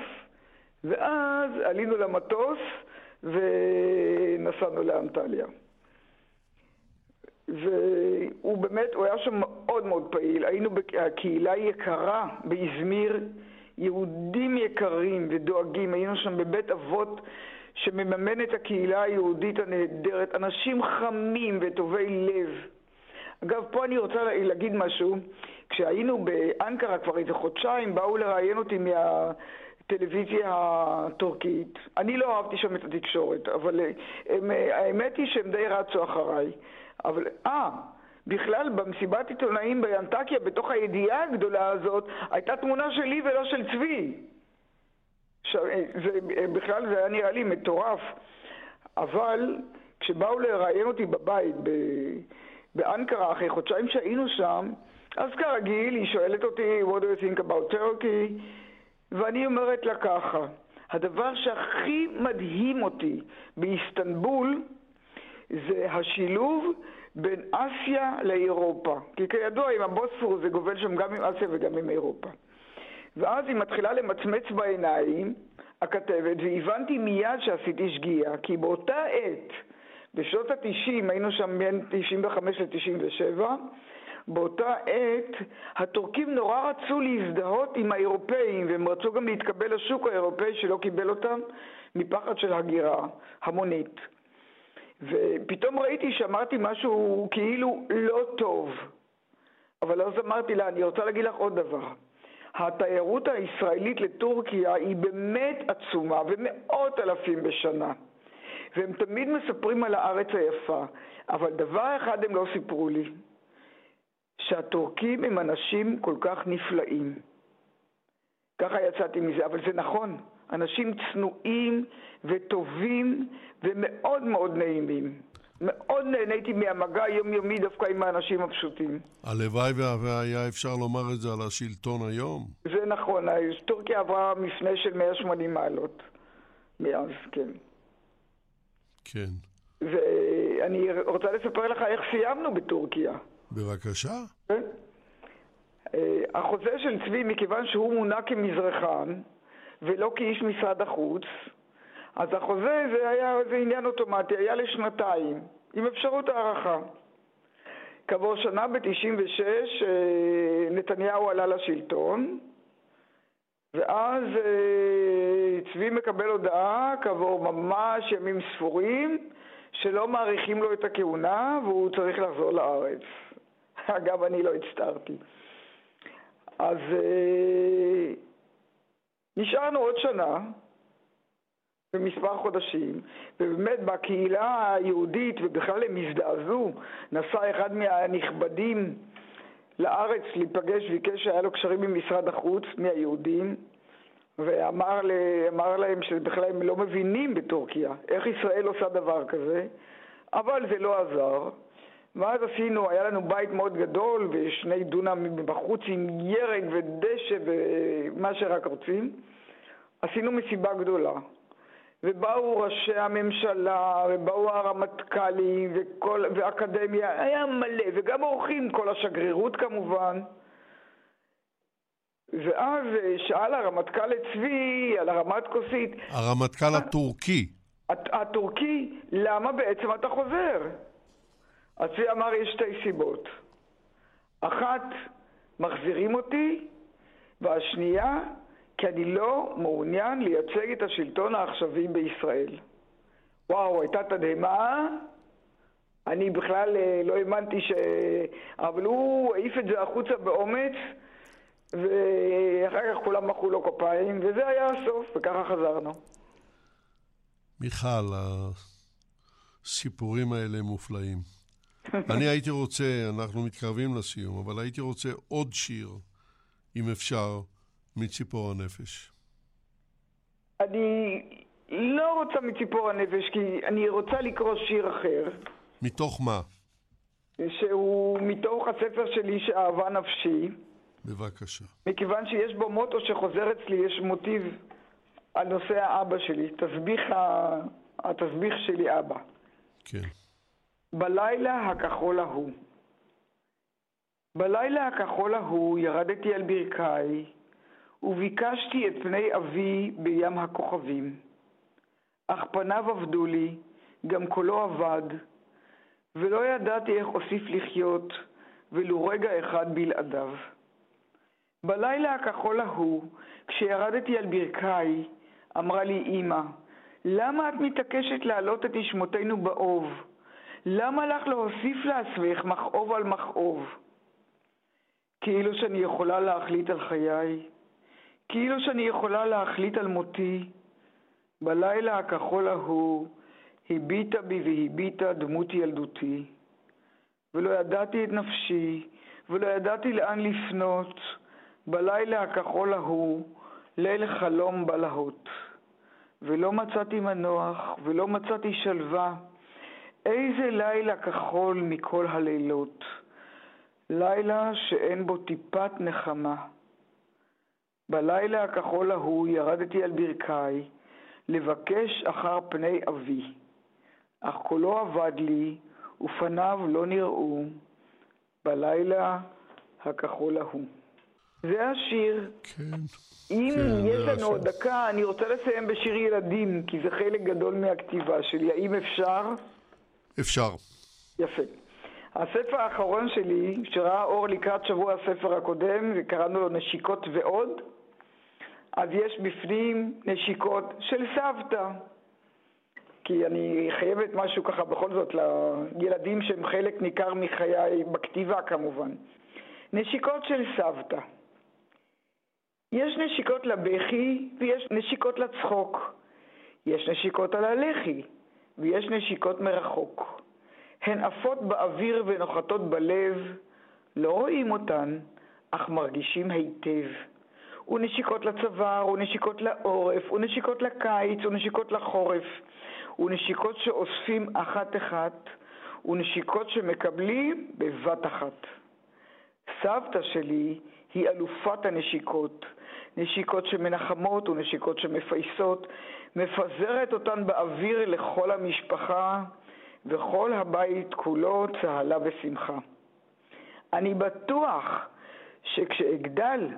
ואז עלינו למטוס ונסענו לאנטליה. והוא באמת, הוא היה שם מאוד מאוד פעיל. היינו, הקהילה יקרה באזמיר, יהודים יקרים ודואגים. היינו שם בבית אבות שמממן את הקהילה היהודית הנהדרת. אנשים חמים וטובי לב. אגב, פה אני רוצה להגיד משהו. כשהיינו באנקרה כבר איזה חודשיים, באו לראיין אותי מהטלוויזיה הטורקית. אני לא אהבתי שם את התקשורת, אבל הם, האמת היא שהם די רצו אחריי. אבל, אה, בכלל במסיבת עיתונאים באנטקיה, בתוך הידיעה הגדולה הזאת, הייתה תמונה שלי ולא של צבי. ש... זה, בכלל זה היה נראה לי מטורף. אבל כשבאו לראיין אותי בבית ב... באנקרה, אחרי חודשיים שהיינו שם, אז כרגיל, היא שואלת אותי, what do you think about Turkey? ואני אומרת לה ככה, הדבר שהכי מדהים אותי באיסטנבול זה השילוב בין אסיה לאירופה. כי כידוע, עם הבוספור זה גובל שם גם עם אסיה וגם עם אירופה. ואז היא מתחילה למצמץ בעיניים, הכתבת, והבנתי מיד שעשיתי שגיאה, כי באותה עת, בשנות ה-90, היינו שם בין 95 ל-97, באותה עת הטורקים נורא רצו להזדהות עם האירופאים, והם רצו גם להתקבל לשוק האירופאי שלא קיבל אותם מפחד של הגירה המונית. ופתאום ראיתי שאמרתי משהו כאילו לא טוב. אבל אז אמרתי לה, אני רוצה להגיד לך עוד דבר. התיירות הישראלית לטורקיה היא באמת עצומה, ומאות אלפים בשנה. והם תמיד מספרים על הארץ היפה, אבל דבר אחד הם לא סיפרו לי, שהטורקים הם אנשים כל כך נפלאים. ככה יצאתי מזה, אבל זה נכון. אנשים צנועים וטובים ומאוד מאוד נעימים. מאוד נהניתי מהמגע היומיומי דווקא עם האנשים הפשוטים. הלוואי והיה אפשר לומר את זה על השלטון היום. זה נכון, טורקיה עברה מפנה של 180 מעלות מאז, כן. כן. ואני רוצה לספר לך איך סיימנו בטורקיה. בבקשה. כן. אה, החוזה של צבי, מכיוון שהוא מונה כמזרחן, ולא כאיש משרד החוץ, אז החוזה זה היה, זה עניין אוטומטי, היה לשנתיים, עם אפשרות הערכה. כעבור שנה, ב-96, אה, נתניהו עלה לשלטון, ואז אה, צבי מקבל הודעה, כעבור ממש ימים ספורים, שלא מאריכים לו את הכהונה והוא צריך לחזור לארץ. אגב, אני לא הצטערתי. אז אה, נשארנו עוד שנה, במספר חודשים, ובאמת בקהילה היהודית, ובכלל הם הזדעזעו, נסע אחד מהנכבדים לארץ להיפגש, ביקש שהיה לו קשרים עם משרד החוץ, מהיהודים, ואמר ל, להם שבכלל הם לא מבינים בטורקיה איך ישראל עושה דבר כזה, אבל זה לא עזר. ואז עשינו, היה לנו בית מאוד גדול ושני דונם בחוץ עם ירק ודשא ומה שרק רוצים. עשינו מסיבה גדולה. ובאו ראשי הממשלה, ובאו הרמטכ"לים, וכל, ואקדמיה, היה מלא, וגם אורחים, כל השגרירות כמובן. ואז שאל הרמטכ"ל את צבי על הרמת כוסית. הרמטכ"ל הטורקי. הטורקי, למה בעצם אתה חוזר? אז צבי אמר, יש שתי סיבות. אחת, מחזירים אותי, והשנייה, כי אני לא מעוניין לייצג את השלטון העכשווי בישראל. וואו, הייתה תדהמה. אני בכלל אה, לא האמנתי ש... אבל הוא העיף את זה החוצה באומץ, ואחר כך כולם מחאו לו כפיים, וזה היה הסוף, וככה חזרנו. מיכל, הסיפורים האלה מופלאים. אני הייתי רוצה, אנחנו מתקרבים לסיום, אבל הייתי רוצה עוד שיר, אם אפשר, מציפור הנפש? אני לא רוצה מציפור הנפש, כי אני רוצה לקרוא שיר אחר. מתוך מה? שהוא מתוך הספר שלי שאהבה נפשי. בבקשה. מכיוון שיש בו מוטו שחוזר אצלי, יש מוטיב על נושא האבא שלי, תסביך, ה... התסביך שלי אבא. כן. בלילה הכחול ההוא. בלילה הכחול ההוא ירדתי על ברכיי וביקשתי את פני אבי בים הכוכבים. אך פניו עבדו לי, גם קולו עבד, ולא ידעתי איך אוסיף לחיות, ולו רגע אחד בלעדיו. בלילה הכחול ההוא, כשירדתי על ברכיי, אמרה לי אמא, למה את מתעקשת להעלות את נשמותינו באוב? למה לך להוסיף לעצמך מכאוב על מכאוב? כאילו שאני יכולה להחליט על חיי, כאילו שאני יכולה להחליט על מותי. בלילה הכחול ההוא הביטה בי והביטה דמות ילדותי, ולא ידעתי את נפשי, ולא ידעתי לאן לפנות. בלילה הכחול ההוא, ליל חלום בלהות. ולא מצאתי מנוח, ולא מצאתי שלווה. איזה לילה כחול מכל הלילות. לילה שאין בו טיפת נחמה. בלילה הכחול ההוא ירדתי על ברכיי לבקש אחר פני אבי, אך קולו אבד לי ופניו לא נראו בלילה הכחול ההוא. זה השיר. כן. אם כן, יש לנו. עוד דקה, אני רוצה לסיים בשיר ילדים, כי זה חלק גדול מהכתיבה שלי. האם אפשר? אפשר. יפה. הספר האחרון שלי, שראה אור לקראת שבוע הספר הקודם, וקראנו לו נשיקות ועוד, אז יש בפנים נשיקות של סבתא. כי אני חייבת משהו ככה בכל זאת לילדים שהם חלק ניכר מחיי, בכתיבה כמובן. נשיקות של סבתא. יש נשיקות לבכי ויש נשיקות לצחוק. יש נשיקות על הלחי ויש נשיקות מרחוק. הן עפות באוויר ונוחתות בלב, לא רואים אותן, אך מרגישים היטב. ונשיקות לצוואר, ונשיקות לעורף, ונשיקות לקיץ, ונשיקות לחורף, ונשיקות שאוספים אחת-אחת, ונשיקות שמקבלים בבת אחת. סבתא שלי היא אלופת הנשיקות, נשיקות שמנחמות ונשיקות שמפייסות, מפזרת אותן באוויר לכל המשפחה, וכל הבית כולו צהלה ושמחה. אני בטוח שכשאגדל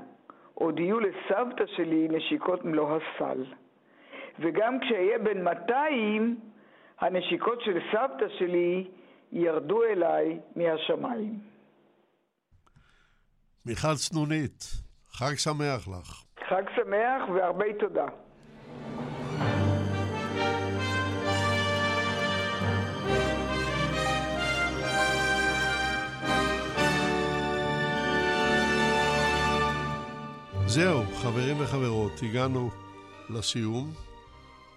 עוד יהיו לסבתא שלי נשיקות מלוא הסל. וגם כשאהיה בן 200, הנשיקות של סבתא שלי ירדו אליי מהשמיים. מיכל סנונית, חג שמח לך. חג שמח והרבה תודה. זהו, חברים וחברות, הגענו לסיום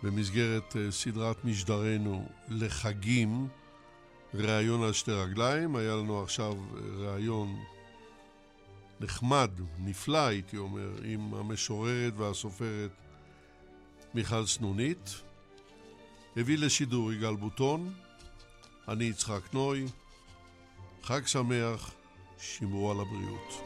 במסגרת אה, סדרת משדרנו לחגים, ראיון על שתי רגליים. היה לנו עכשיו אה, ראיון נחמד, נפלא הייתי אומר, עם המשוררת והסופרת מיכל סנונית. הביא לשידור יגאל בוטון, אני יצחק נוי. חג שמח, שמרו על הבריאות.